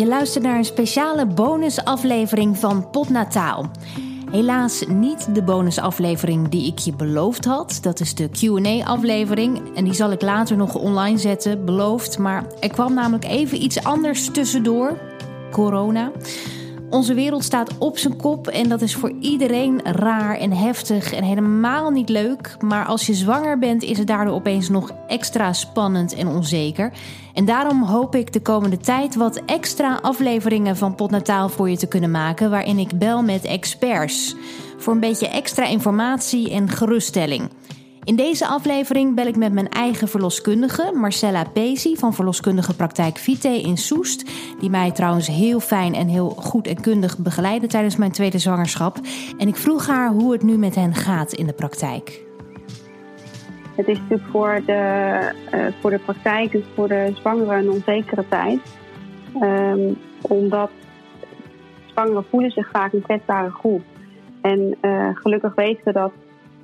Je luistert naar een speciale bonusaflevering van Potnataal. Helaas niet de bonusaflevering die ik je beloofd had. Dat is de QA-aflevering. En die zal ik later nog online zetten, beloofd. Maar er kwam namelijk even iets anders tussendoor: corona. Onze wereld staat op zijn kop en dat is voor iedereen raar en heftig en helemaal niet leuk. Maar als je zwanger bent, is het daardoor opeens nog extra spannend en onzeker. En daarom hoop ik de komende tijd wat extra afleveringen van Potnataal voor je te kunnen maken, waarin ik bel met experts. Voor een beetje extra informatie en geruststelling. In deze aflevering bel ik met mijn eigen verloskundige, Marcella Pesi van verloskundige praktijk Vite in Soest. Die mij trouwens heel fijn en heel goed en kundig begeleidde tijdens mijn tweede zwangerschap. En ik vroeg haar hoe het nu met hen gaat in de praktijk. Het is natuurlijk voor de, uh, voor de praktijk, dus voor de zwangeren, een onzekere tijd. Um, omdat zwangeren voelen zich vaak een kwetsbare groep. En uh, gelukkig weten we dat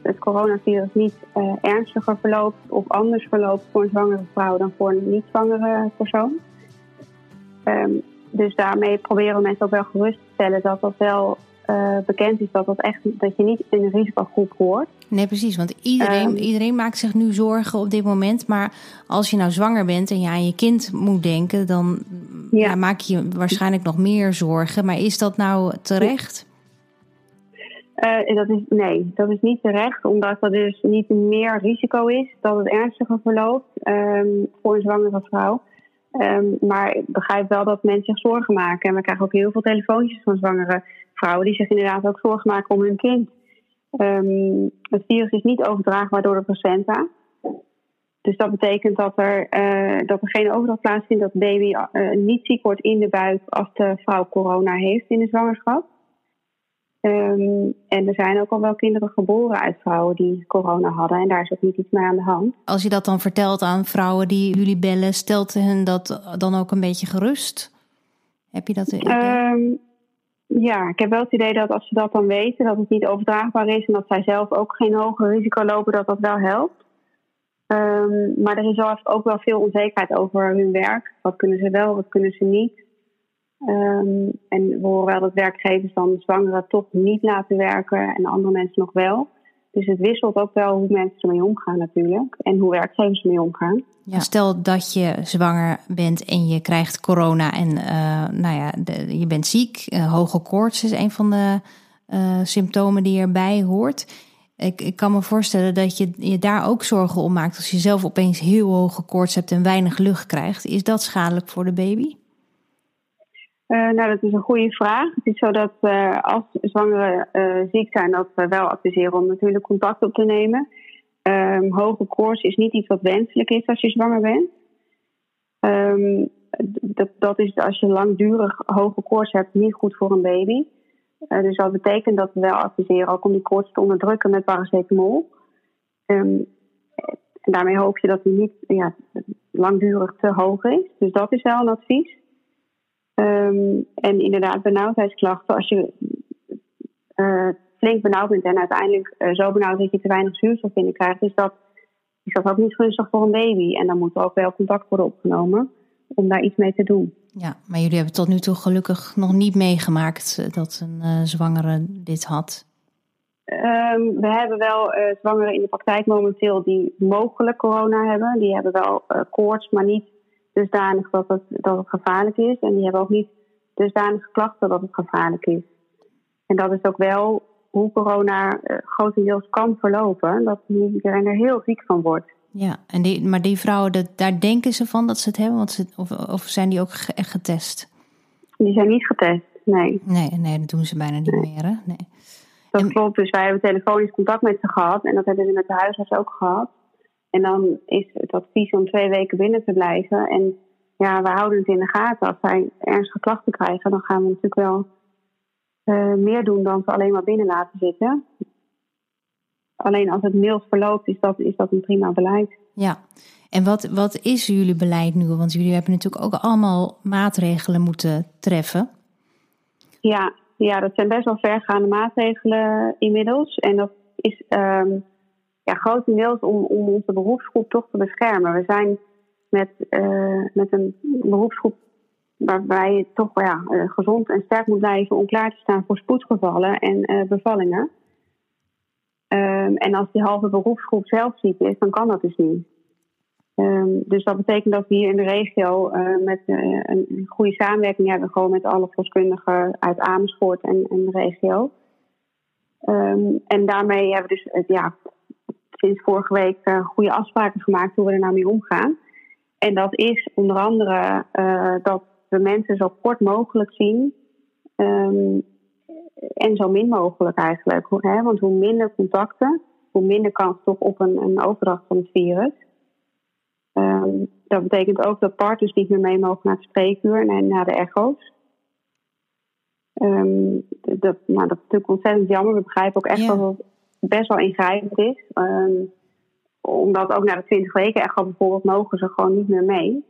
het coronavirus niet uh, ernstiger verloopt of anders verloopt voor een zwangere vrouw dan voor een niet-zwangere persoon. Um, dus daarmee proberen we mensen ook wel gerust te stellen dat dat wel uh, bekend is dat, dat, echt, dat je niet in een risicogroep hoort. Nee, precies. Want iedereen, um, iedereen maakt zich nu zorgen op dit moment. Maar als je nou zwanger bent en je aan je kind moet denken, dan ja. Ja, maak je waarschijnlijk nog meer zorgen. Maar is dat nou terecht? Uh, dat is, nee, dat is niet terecht, omdat er dus niet meer risico is dat het ernstiger verloopt um, voor een zwangere vrouw. Um, maar ik begrijp wel dat mensen zich zorgen maken. En we krijgen ook heel veel telefoontjes van zwangere vrouwen die zich inderdaad ook zorgen maken om hun kind. Um, het virus is niet overdraagbaar door de placenta. Dus dat betekent dat er, uh, dat er geen overdracht plaatsvindt, dat de baby uh, niet ziek wordt in de buik als de vrouw corona heeft in de zwangerschap. Um, en er zijn ook al wel kinderen geboren uit vrouwen die corona hadden. En daar is ook niet iets mee aan de hand. Als je dat dan vertelt aan vrouwen die jullie bellen, stelt hen dat dan ook een beetje gerust? Heb je dat? Um, ja, ik heb wel het idee dat als ze dat dan weten, dat het niet overdraagbaar is en dat zij zelf ook geen hoger risico lopen, dat dat wel helpt. Um, maar er is ook wel veel onzekerheid over hun werk. Wat kunnen ze wel, wat kunnen ze niet? Um, en we horen wel dat werkgevers dan zwangeren toch niet laten werken en andere mensen nog wel. Dus het wisselt ook wel hoe mensen ermee omgaan natuurlijk. En hoe werkgevers ermee omgaan. Ja, stel dat je zwanger bent en je krijgt corona en uh, nou ja, de, je bent ziek. Uh, hoge koorts is een van de uh, symptomen die erbij hoort. Ik, ik kan me voorstellen dat je je daar ook zorgen om maakt als je zelf opeens heel hoge koorts hebt en weinig lucht krijgt. Is dat schadelijk voor de baby? Uh, nou, dat is een goede vraag. Het is zo dat uh, als zwangeren uh, ziek zijn, dat we wel adviseren om natuurlijk contact op te nemen. Um, hoge koorts is niet iets wat wenselijk is als je zwanger bent. Um, dat, dat is als je langdurig hoge koorts hebt niet goed voor een baby. dus dat betekent dat we wel adviseren ook om die koorts te onderdrukken met paracetamol. Um, en daarmee hoop je dat die niet ja, langdurig te hoog is. Dus dat is wel een advies. Um, en inderdaad, benauwdheidsklachten. Als je uh, flink benauwd bent en uiteindelijk uh, zo benauwd dat je te weinig zuurstof binnenkrijgt, is dat, is dat ook niet gunstig voor een baby. En dan moet er ook wel contact worden opgenomen om daar iets mee te doen. Ja, maar jullie hebben tot nu toe gelukkig nog niet meegemaakt eh, dat een uh, zwangere dit had. Um, we hebben wel zwangeren in de praktijk momenteel die mogelijk corona hebben. Die hebben wel koorts, maar niet dusdanig dat het, dat het gevaarlijk is. En die hebben ook niet dusdanige klachten dat het gevaarlijk is. En dat is ook wel hoe corona uh, grotendeels kan verlopen. Dat iedereen er heel ziek van wordt. Ja, en die, maar die vrouwen, dat, daar denken ze van dat ze het hebben? Want ze, of, of zijn die ook echt getest? Die zijn niet getest, nee. Nee, nee dat doen ze bijna niet nee. meer, hè? Nee. Dat en... klopt, dus wij hebben telefonisch contact met ze gehad. En dat hebben ze met de huisarts ook gehad. En dan is het advies om twee weken binnen te blijven. En ja, we houden het in de gaten. Als zij ernstige klachten krijgen, dan gaan we natuurlijk wel uh, meer doen dan ze alleen maar binnen laten zitten. Alleen als het mild verloopt, is dat, is dat een prima beleid. Ja, en wat, wat is jullie beleid nu? Want jullie hebben natuurlijk ook allemaal maatregelen moeten treffen. Ja, ja dat zijn best wel vergaande maatregelen inmiddels. En dat is um, ja, grotendeels om, om onze beroepsgroep toch te beschermen. We zijn met, uh, met een beroepsgroep waarbij je toch ja, gezond en sterk moet blijven om klaar te staan voor spoedgevallen en bevallingen. Ehm, en als die halve beroepsgroep zelf ziek is, dan kan dat dus niet. Ehm, dus dat betekent dat we hier in de regio met een goede samenwerking hebben, gewoon met alle verloskundigen uit Amersfoort en, en de regio. Um, en daarmee hebben we dus ja, sinds vorige week goede afspraken gemaakt hoe we er nou mee omgaan. En dat is onder andere dat we mensen zo kort mogelijk zien. Um, en zo min mogelijk eigenlijk. Hè? Want hoe minder contacten, hoe minder kans toch op een, een overdracht van het virus. Um, dat betekent ook dat partners niet meer mee mogen naar het spreekuur en naar de echo's. Um, dat, nou, dat is natuurlijk ontzettend jammer. We begrijpen ook echt dat het best wel ingrijpend is. Um, omdat ook naar de 20 weken echo bijvoorbeeld mogen ze gewoon niet meer mee.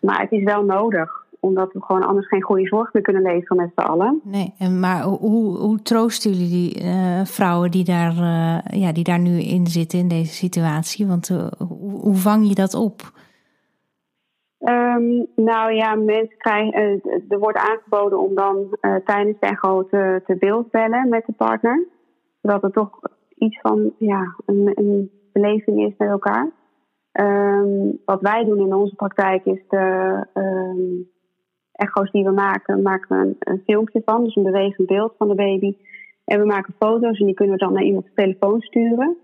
Maar het is wel nodig omdat we gewoon anders geen goede zorg meer kunnen leveren met z'n allen. Nee, en maar hoe, hoe troosten jullie die uh, vrouwen die daar, uh, ja, die daar nu in zitten in deze situatie? Want uh, hoe, hoe, vang je dat op? Um, nou ja, mensen krijgen, er wordt aangeboden om dan tijdens de echo te, te beeldbellen met de partner. Zodat er toch iets van ja, een, een beleving is met elkaar. Um, wat wij doen in onze praktijk is de, um, echo's die we maken, maken we een, een, filmpje van. Dus een bewegend beeld van de baby. En we maken foto's en die kunnen we dan naar iemands telefoon sturen.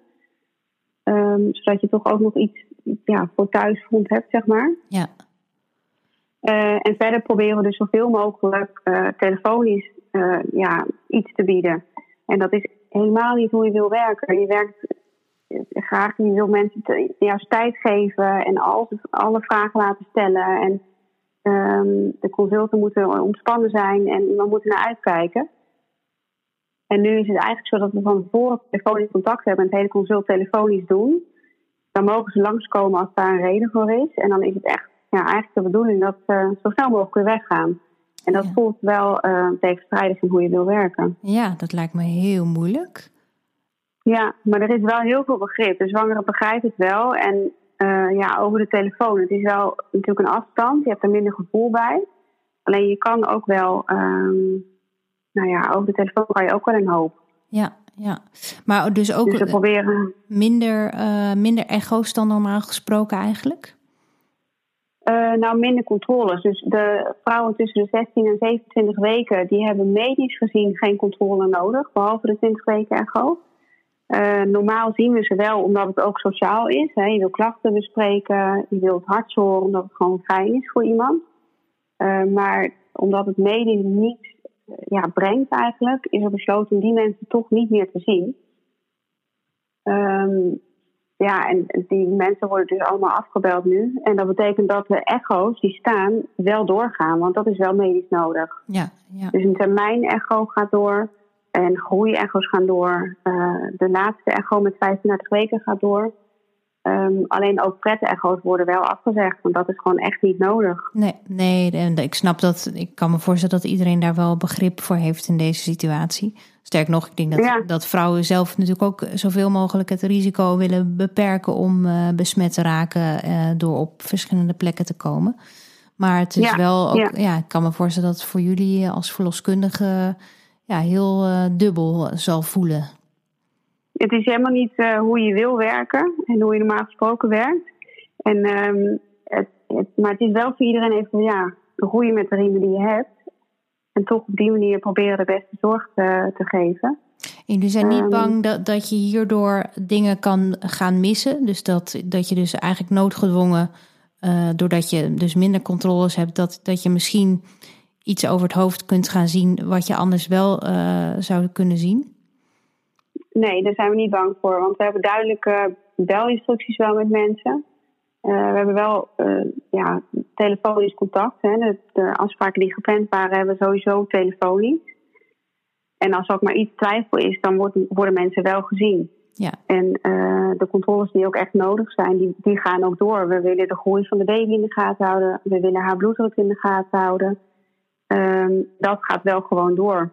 Um, zodat je toch ook nog iets ja, voor thuisgrond hebt, zeg maar. Ja. Uh, en verder proberen we dus zoveel mogelijk uh, telefonisch uh, ja, iets te bieden. En dat is helemaal niet hoe je wil werken. Je werkt graag, je wil mensen juist tijd geven en al, alle vragen laten stellen. En Um, de consulten moeten ontspannen zijn en iemand moet er naar uitkijken. En nu is het eigenlijk zo dat we van tevoren telefonisch contact hebben en het hele consult telefonisch doen. Dan mogen ze langskomen als daar een reden voor is. En dan is het echt ja, eigenlijk de bedoeling dat ze zo snel mogelijk weggaan. En dat voelt wel uh, tegenstrijdig in hoe je wil werken. Ja, dat lijkt me heel moeilijk. Ja, maar er is wel heel veel begrip. De zwangere begrijpt het wel. En uh, ja, over de telefoon. Het is wel natuurlijk een afstand. Je hebt er minder gevoel bij. Alleen je kan ook wel, um, nou ja, over de telefoon kan je ook wel een hoop. Ja, ja. Maar dus ook dus proberen... minder, uh, minder echo's dan normaal gesproken eigenlijk? Uh, nou, minder controles. Dus de vrouwen tussen de 16 en 27 weken, die hebben medisch gezien geen controle nodig, behalve de 20 weken echo. Uh, normaal zien we ze wel omdat het ook sociaal is. Hè. Je wil klachten bespreken, je wilt hart horen omdat het gewoon fijn is voor iemand. Uh, maar omdat het medisch niet ja, brengt eigenlijk, is er besloten die mensen toch niet meer te zien. Um, ja, en die mensen worden dus allemaal afgebeld nu. En dat betekent dat de echo's die staan wel doorgaan, want dat is wel medisch nodig. Ja, ja. Dus een termijn echo gaat door. En groeiecho's gaan door. Uh, de laatste echo met 35 weken gaat door. Um, alleen ook pret-echo's worden wel afgezegd, want dat is gewoon echt niet nodig. Nee, nee, en ik snap dat. Ik kan me voorstellen dat iedereen daar wel begrip voor heeft in deze situatie. Sterk nog, ik denk dat, ja. dat vrouwen zelf natuurlijk ook zoveel mogelijk het risico willen beperken om uh, besmet te raken uh, door op verschillende plekken te komen. Maar het is ja, wel ook, ja. ja. ik kan me voorstellen dat voor jullie als verloskundige ja, heel uh, dubbel zal voelen. Het is helemaal niet hoe je wil werken en hoe je normaal gesproken werkt. En, um, het, het, maar het is wel voor iedereen even ja, groeien met de riemen die je hebt. En toch op die manier proberen de beste zorg te, te geven. En jullie zijn niet um, bang dat, dat je hierdoor dingen kan gaan missen? Dus dat, dat je dus eigenlijk noodgedwongen, uh, doordat je dus minder controles hebt, dat, dat je misschien iets over het hoofd kunt gaan zien wat je anders wel uh, zou kunnen zien? Nee, daar zijn we niet bang voor. Want we hebben duidelijke belinstructies wel met mensen. Uh, we hebben wel uh, ja, telefonisch contact. Hè. De, de, afspraken die gepland waren, hebben we sowieso telefonisch. En als er ook maar iets twijfel is, dan worden, worden mensen wel gezien. Ja. En uh, de controles die ook echt nodig zijn, die, die gaan ook door. We willen de groei van de baby in de gaten houden. We willen haar bloeddruk in de gaten houden. Um, dat gaat wel gewoon door.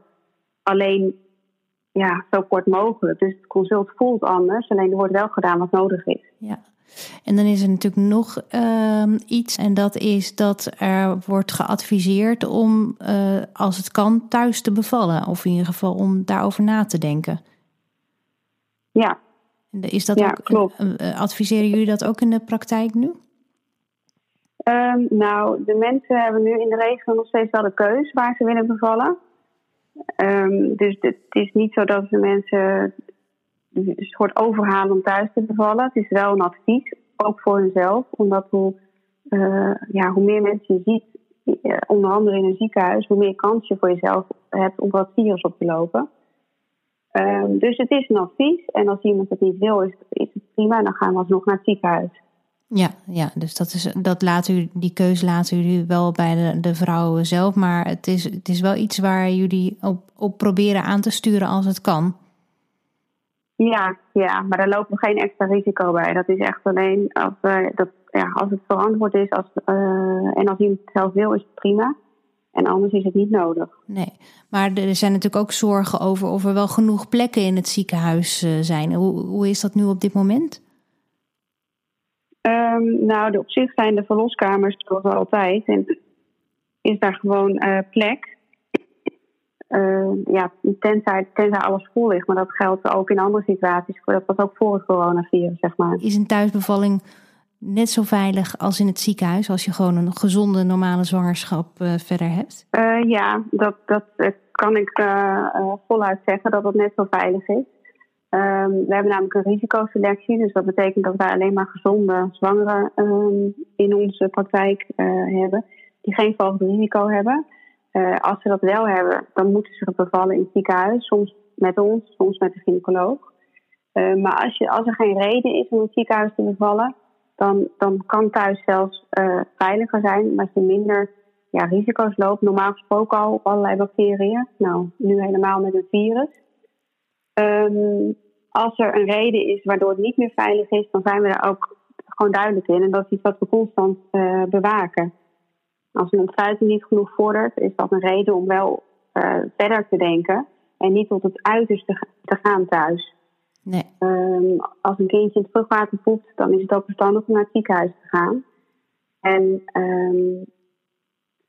Alleen ja, zo kort mogelijk. Dus het consult voelt anders, alleen er wordt wel gedaan wat nodig is. Ja. En dan is er natuurlijk nog ehm, iets, en dat is dat er wordt geadviseerd om, uh, als het kan, thuis te bevallen. Of in ieder geval om daarover na te denken. Ja. Is dat ja, ook, klopt. Uh, adviseren jullie dat ook in de praktijk nu? Um, nou, de mensen hebben nu in de regio nog steeds wel de keus waar ze willen bevallen. Um, dus het is niet zo dat de mensen een soort overhalen om thuis te bevallen. Het is wel een advies, ook voor hunzelf. Omdat hoe, uh, ja, hoe meer mensen je ziet, uh, onder andere in een ziekenhuis, hoe meer kans je voor jezelf hebt om wat virus op te lopen. Um, dus het is een advies. En als iemand het niet wil, is, het prima. Dan gaan we alsnog naar het ziekenhuis. Ja, ja dus dat is, dat laat u, die keuze laten jullie wel bij de, vrouwen zelf. Maar het is, het is wel iets waar jullie op proberen aan te sturen als het kan. Ja, ja, maar daar lopen we geen extra risico bij. Dat is echt alleen als, uh, dat, ja, als het verantwoord is als, uh, en als iemand het zelf wil, is het prima. En anders is het niet nodig. Nee, maar er zijn natuurlijk ook zorgen over of er wel genoeg plekken in het ziekenhuis uh, zijn. Hoe, hoe is dat nu op dit moment? Um, nou, op zich zijn de verloskamers zoals altijd. En is daar gewoon plek. Uh, ja, tenzij, tenzij alles vol ligt. Maar dat geldt ook in andere situaties. Dat was ook voor het coronavirus, zeg maar. Is een thuisbevalling net zo veilig als in het ziekenhuis... als je gewoon een gezonde, normale zwangerschap uh, verder hebt? Uh, ja, dat, dat kan ik voluit zeggen dat het net zo veilig is. Um, we hebben namelijk een risicoselectie, dus dat betekent dat wij alleen maar gezonde zwangeren um, in onze praktijk hebben, die geen volgend risico hebben. Uh, als ze dat wel hebben, dan moeten ze bevallen in het ziekenhuis, soms met ons, soms met de gynaecoloog. Uh, maar als, je, als er geen reden is om in het ziekenhuis te bevallen, dan, dan kan thuis zelfs veiliger zijn, omdat je minder ja, risico's loopt. Normaal gesproken al allerlei bacteriën, nou nu helemaal met een virus. Um, als er een reden is waardoor het niet meer veilig is, dan zijn we daar ook gewoon duidelijk in. En dat is iets wat we constant bewaken. Als een ontsluiting niet genoeg vordert, is dat een reden om wel uh, verder te denken en niet tot het uiterste te gaan thuis. Nee. Um, als een kindje in het vruchtwater poept, dan is het ook verstandig om naar het ziekenhuis te gaan. En um,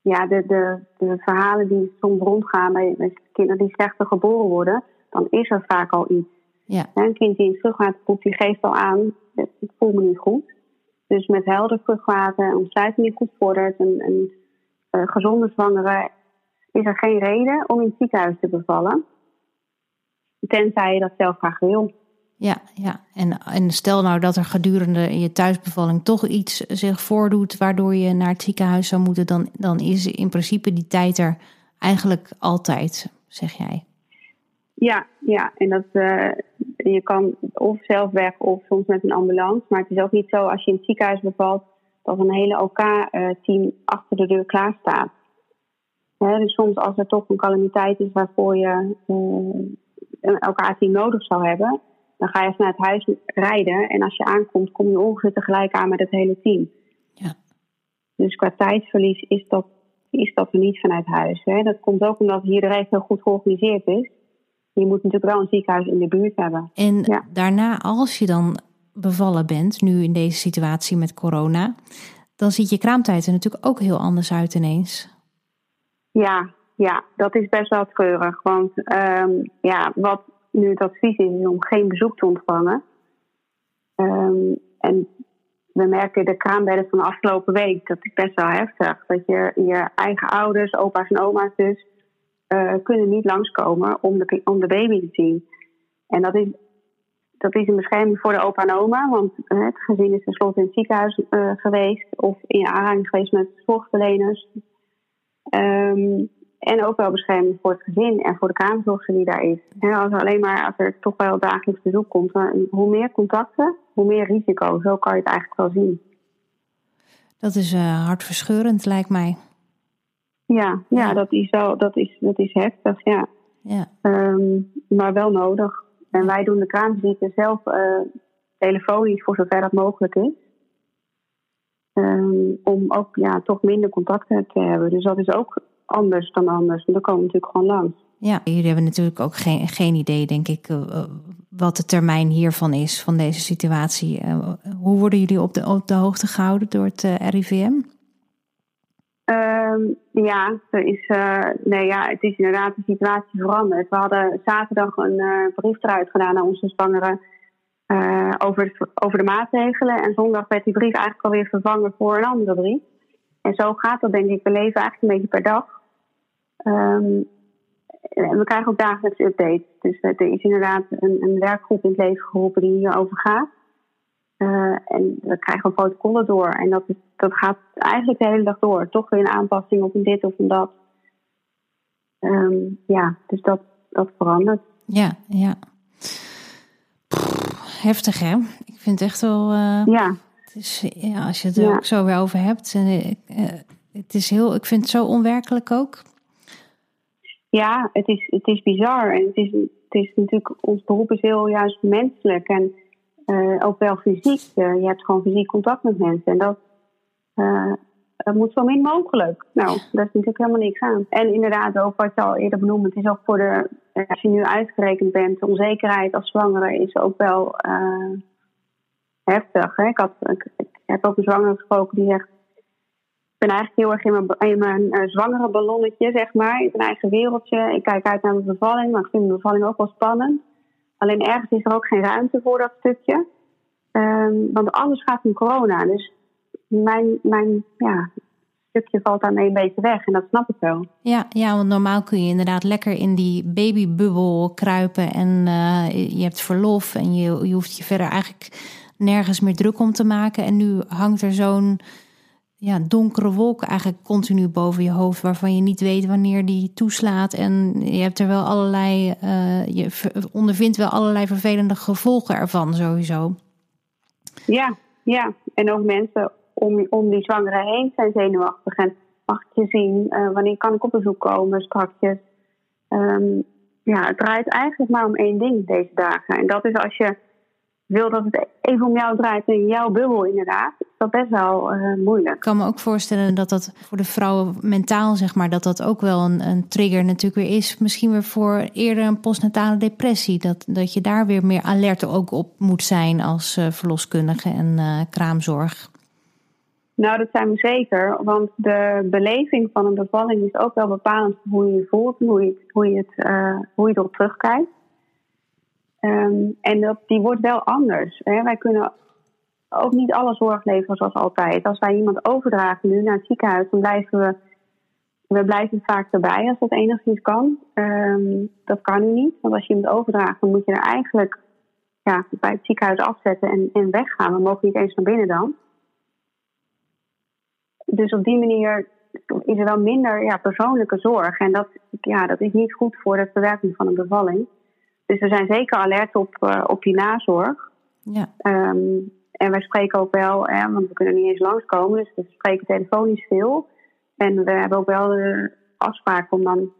ja, de, de, de verhalen die soms rondgaan bij, bij kinderen die slechter geboren worden, dan is er vaak al iets. Ja. Een kind die in het vruchtwater poept, die geeft al aan, ik voel me niet goed. Dus met helder vruchtwater, ontsluiting die goed vordert, een, een uh, gezonde zwangere, is er geen reden om in het ziekenhuis te bevallen. Tenzij je dat zelf graag wil. Ja, ja. En, en stel nou dat er gedurende je thuisbevalling toch iets zich voordoet waardoor je naar het ziekenhuis zou moeten, dan, dan is in principe die tijd er eigenlijk altijd, zeg jij. Ja, ja. en dat, uh, je kan of zelf weg of soms met een ambulance. Maar het is ook niet zo als je in het ziekenhuis bevalt dat een hele OK-team uh, achter de deur klaar staat. Dus soms als er toch een calamiteit is waarvoor je uh, een OK-team nodig zou hebben, dan ga je vanuit huis rijden. En als je aankomt, kom je ongeveer tegelijk aan met het hele team. Ja. Dus qua tijdsverlies is dat, is dat er niet vanuit huis. Hè. Dat komt ook omdat hier de regio goed georganiseerd is je moet natuurlijk wel een ziekenhuis in de buurt hebben. En ja. daarna, als je dan bevallen bent, nu in deze situatie met corona, dan ziet je kraamtijd er natuurlijk ook heel anders uit ineens. Ja, ja dat is best wel treurig. Want um, ja, wat nu het advies is, is om geen bezoek te ontvangen. Um, en we merken de kraambedden van de afgelopen week, dat is best wel heftig. Dat je je eigen ouders, opa's en oma's dus, uh, kunnen niet langskomen om de, om de baby te zien. En dat is, dat is een bescherming voor de opa en oma, want uh, het gezin is tenslotte in het ziekenhuis uh, geweest of in aanraking geweest met zorgverleners. Um, en ook wel bescherming voor het gezin en voor de kraamzorger die daar is. En als alleen maar als er toch wel dagelijks bezoek komt, hoe meer contacten, hoe meer risico. Zo kan je het eigenlijk wel zien. Dat is hartverscheurend, lijkt mij. Ja, ja, ja, Dat, is wel, dat, is, dat is heftig, ja. ja. Um, maar wel nodig. En wij doen de kraamvisite zelf uh, telefonisch voor zover dat mogelijk is. Um, om ook ja, toch minder contacten te hebben. Dus dat is ook anders dan anders. En dan komen we natuurlijk gewoon langs. Ja, jullie hebben natuurlijk ook geen, geen idee, denk ik, uh, wat de termijn hiervan is, van deze situatie. Uh, Hoe worden jullie op de, op de hoogte gehouden door het RIVM? Ehm, ja, er is, nee, ja, het is inderdaad de situatie veranderd. We hadden zaterdag een brief eruit gedaan naar onze zwangeren over, de, over de maatregelen. En zondag werd die brief eigenlijk alweer vervangen voor een andere brief. En zo gaat dat, denk ik. We leven eigenlijk een beetje per dag. Um, we krijgen ook dagelijks updates. Dus er is inderdaad een, een werkgroep in het leven geroepen die hierover gaat. Uh, en we krijgen protocollen door. En dat, is, dat gaat eigenlijk de hele dag door. Toch weer een aanpassing op een dit of een dat. Um, ja, dus dat, dat verandert. Ja, ja. heftig hè? Ik vind het echt wel. Uh, ja. Het is, ja. Als je het er ook zo weer over hebt. Uh, het is heel, ik vind het zo onwerkelijk ook. Ja, het is, het is bizar. En het is, het is natuurlijk, ons beroep is heel juist menselijk. En uh, ook wel fysiek. Uh, je hebt gewoon fysiek contact met mensen. En dat, uh, dat moet zo min mogelijk. Nou, daar is natuurlijk helemaal niks aan. En inderdaad, ook wat je al eerder benoemd, het is ook voor de, als je nu uitgerekend bent, onzekerheid als zwangere is ook wel heftig. Hè? Ik, had, ik, ik, heb ook een zwangere gesproken die zegt, ben eigenlijk heel erg in mijn, in mijn zwangere ballonnetje, zeg maar. In mijn eigen wereldje. Ik kijk uit naar mijn bevalling, maar ik vind mijn bevalling ook wel spannend. Alleen ergens is er ook geen ruimte voor dat stukje. Um, want alles gaat om corona. Dus mijn, mijn ja, stukje valt daarmee een beetje weg. En dat snap ik wel. Ja, ja, want normaal kun je inderdaad lekker in die babybubbel kruipen. En uh, je hebt verlof en je, je hoeft je verder eigenlijk nergens meer druk om te maken. En nu hangt er zo'n ja, donkere wolk eigenlijk continu boven je hoofd, waarvan je niet weet wanneer die toeslaat. En je hebt er wel allerlei, uh, je ondervindt wel allerlei vervelende gevolgen ervan sowieso. Ja, ja. En ook mensen om, om die zwangere heen zijn zenuwachtig. En mag je zien, uh, wanneer kan ik op bezoek komen strakjes. Um, ja, het draait eigenlijk maar om één ding deze dagen. En dat is als je wil dat het even om jou draait in jouw bubbel inderdaad, is dat best wel uh, moeilijk. Ik kan me ook voorstellen dat dat voor de vrouwen mentaal, zeg maar, dat dat ook wel een, een trigger natuurlijk weer is. Misschien weer voor eerder een postnatale depressie. Dat, dat je daar weer meer alert ook op moet zijn als uh, verloskundige en uh, kraamzorg. Nou, dat zijn we zeker. Want de beleving van een bevalling is ook wel bepalend voor hoe je je voelt, hoe je, hoe je, het, hoe je erop terugkijkt. Um, en dat, die wordt wel anders. Hè. Wij kunnen ook niet alle zorg leveren zoals altijd. Als wij iemand overdragen nu naar het ziekenhuis, dan blijven we, we blijven vaak erbij als dat enigszins kan. Um, dat kan nu niet, want als je iemand overdraagt, dan moet je er eigenlijk ja, bij het ziekenhuis afzetten en, en weggaan. We mogen niet eens naar binnen dan. Dus op die manier is er wel minder ja, persoonlijke zorg. En dat, ja, dat is niet goed voor de verwerking van een bevalling. Dus we zijn zeker alert op, uh, op die nazorg. Ja. Um, en wij spreken ook wel, hè, want we kunnen niet eens langskomen, dus we spreken telefonisch veel. En we hebben ook wel de afspraak om dan,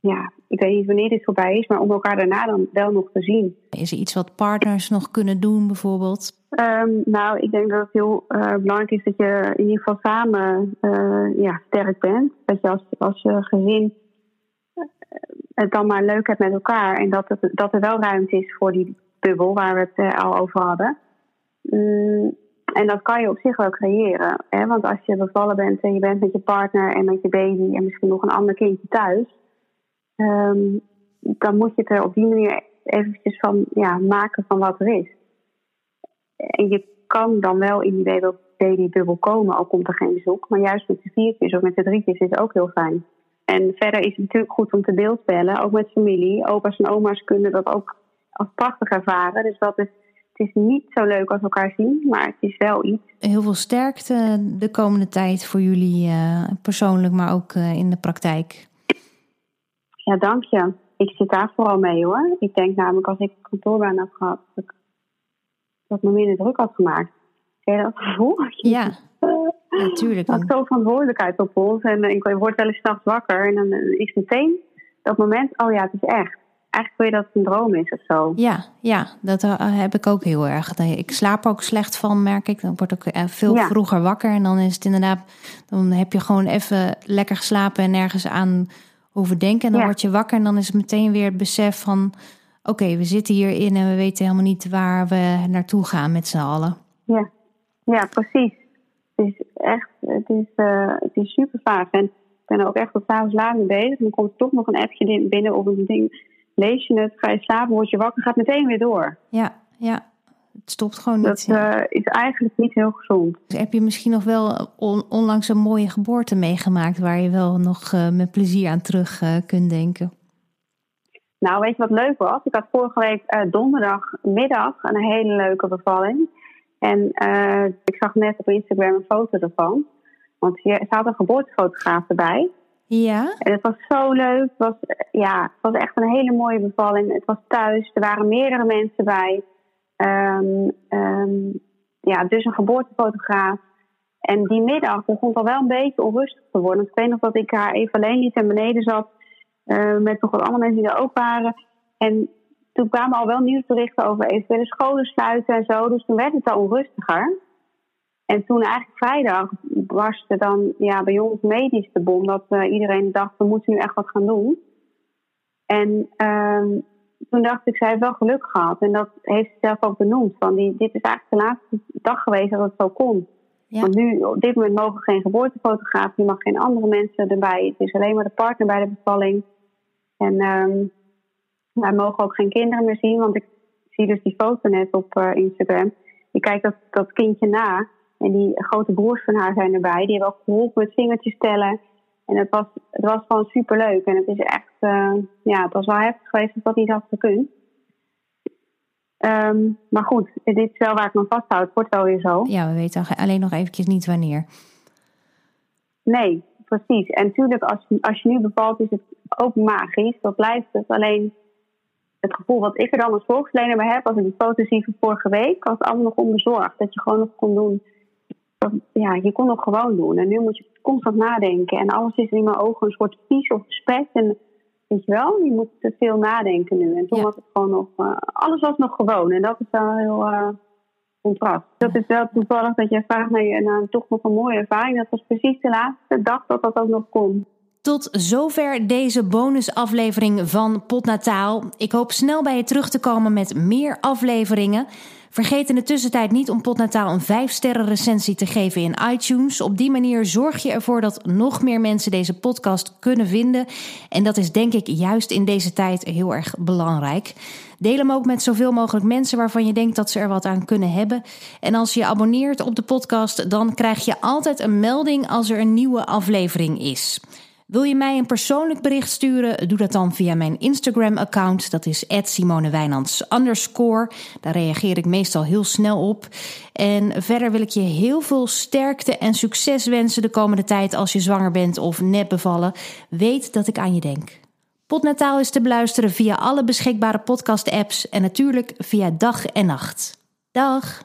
ja, ik weet niet wanneer dit voorbij is, maar om elkaar daarna dan wel nog te zien. Is er iets wat partners nog kunnen doen, bijvoorbeeld? Um, nou, ik denk dat het heel uh, belangrijk is dat je in ieder geval samen uh, ja, sterk bent. Dat je als, als gezin het dan maar leuk hebt met elkaar. En dat, het, dat er wel ruimte is voor die bubbel waar we het eh, al over hadden. Mm, en dat kan je op zich wel creëren. Hè? Want als je bevallen bent en je bent met je partner en met je baby en misschien nog een ander kindje thuis. Um, dan moet je het er op die manier eventjes van ja, maken van wat er is. En je kan dan wel in die babybubbel komen, al komt er geen bezoek. Maar juist met de viertjes of met de drietjes is het ook heel fijn. En verder is het natuurlijk goed om te beeldspellen, ook met familie. Opa's en oma's kunnen dat ook als prachtig ervaren. Dus dat is, het is niet zo leuk als elkaar zien, maar het is wel iets. Heel veel sterkte de komende tijd voor jullie uh, persoonlijk, maar ook uh, in de praktijk. Ja, dank je. Ik zit daar vooral mee hoor. Ik denk namelijk als ik kantoorbaan heb gehad, dat ik dat me minder druk had gemaakt. Ken je dat gevoel? Ja. Natuurlijk. Ik zo verantwoordelijkheid op ons. En ik word wel eens s'nachts wakker. En dan is meteen dat moment, oh ja, het is echt. Eigenlijk je dat het een droom is of zo. Ja, ja, dat eh, heb ik ook heel erg. Ik slaap ook slecht van, merk ik. Dan word ik eh, veel vroeger wakker. En dan is het inderdaad, dan heb je gewoon even lekker geslapen en nergens aan hoeven denken. En dan word je wakker en dan is het meteen weer het besef van... oké, we zitten hierin en we weten helemaal niet waar we naartoe gaan met z'n allen. Ja, ja precies. Het is echt, het is, uh, het is super vaak. En ik ben ook echt tot s'avonds laat mee bezig. En dan komt toch nog een appje binnen of een ding. Lees je het, ga je slapen, word je wakker, gaat meteen weer door. Ja, ja. Het stopt gewoon niet. Dat uh, is eigenlijk niet heel gezond. Dus heb je misschien nog wel on, onlangs een mooie geboorte meegemaakt... waar je wel nog uh, met plezier aan terug uh, kunt denken? Nou, weet je wat leuk was? Ik had vorige week donderdagmiddag een hele leuke bevalling. En ik zag net op Instagram een foto ervan. Want je had een geboortefotograaf erbij. Ja. En het was zo leuk. Het was, ja, het was echt een hele mooie bevalling. Het was thuis. Er waren meerdere mensen bij. Um, um, ja, dus een geboortefotograaf. En die middag begon het al wel een beetje onrustig te worden. Ik weet nog dat ik haar even alleen liet en beneden zat. Uh, met nog wat andere mensen die er ook waren. En toen kwamen al wel nieuwsberichten over eventuele scholen sluiten en zo. Dus toen werd het al onrustiger. En toen eigenlijk vrijdag barstte dan ja, bij ons medisch de bom. Dat uh, iedereen dacht, we moeten nu echt wat gaan doen. En um, toen dacht ik, zij heeft wel geluk gehad. En dat heeft ze zelf ook benoemd. Van die, dit is eigenlijk de laatste dag geweest dat het zo kon. Ja. Want nu, op dit moment mogen geen geboortefotograaf, je mag geen andere mensen erbij. Het is alleen maar de partner bij de bevalling. En um, wij mogen ook geen kinderen meer zien, want ik zie dus die foto net op uh, Instagram. Ik kijk dat, dat kindje na. En die grote broers van haar zijn erbij. Die hebben ook geholpen met vingertjes tellen. En het was, het was gewoon super leuk. En het is echt, uh, ja, het was wel heftig geweest dat dat niet had gekund. Um, maar goed, dit is wel waar ik me vasthoud. Het wordt wel weer zo. Ja, we weten alleen nog eventjes niet wanneer. Nee, precies. En natuurlijk, als, als je nu bevalt, is het ook magisch. Dat blijft het. Alleen het gevoel wat ik er dan als volksverlener bij heb, als ik die foto zie van vorige week, was het allemaal nog onbezorgd. Dat je gewoon nog kon doen ja, je kon het gewoon doen. En nu moet je constant nadenken. En alles is in mijn ogen een soort vies of spek. En weet je wel, je moet te veel nadenken nu. En toen ja. was het gewoon nog, uh, alles was nog gewoon. En dat is wel heel uh, contrast. Dat is wel toevallig dat je vraagt naar, je, naar toch nog een mooie ervaring. Dat was precies de laatste dag dat dat ook nog kon. Tot zover deze bonusaflevering van Potnataal. Ik hoop snel bij je terug te komen met meer afleveringen. Vergeet in de tussentijd niet om Potnataal een 5-sterren recensie te geven in iTunes. Op die manier zorg je ervoor dat nog meer mensen deze podcast kunnen vinden. En dat is denk ik juist in deze tijd heel erg belangrijk. Deel hem ook met zoveel mogelijk mensen waarvan je denkt dat ze er wat aan kunnen hebben. En als je je abonneert op de podcast, dan krijg je altijd een melding als er een nieuwe aflevering is. Wil je mij een persoonlijk bericht sturen? Doe dat dan via mijn Instagram-account. Dat is @simonewijnands underscore. Daar reageer ik meestal heel snel op. En verder wil ik je heel veel sterkte en succes wensen de komende tijd als je zwanger bent of net bevallen. Weet dat ik aan je denk. Potnataal is te beluisteren via alle beschikbare podcast-apps en natuurlijk via dag en nacht. Dag!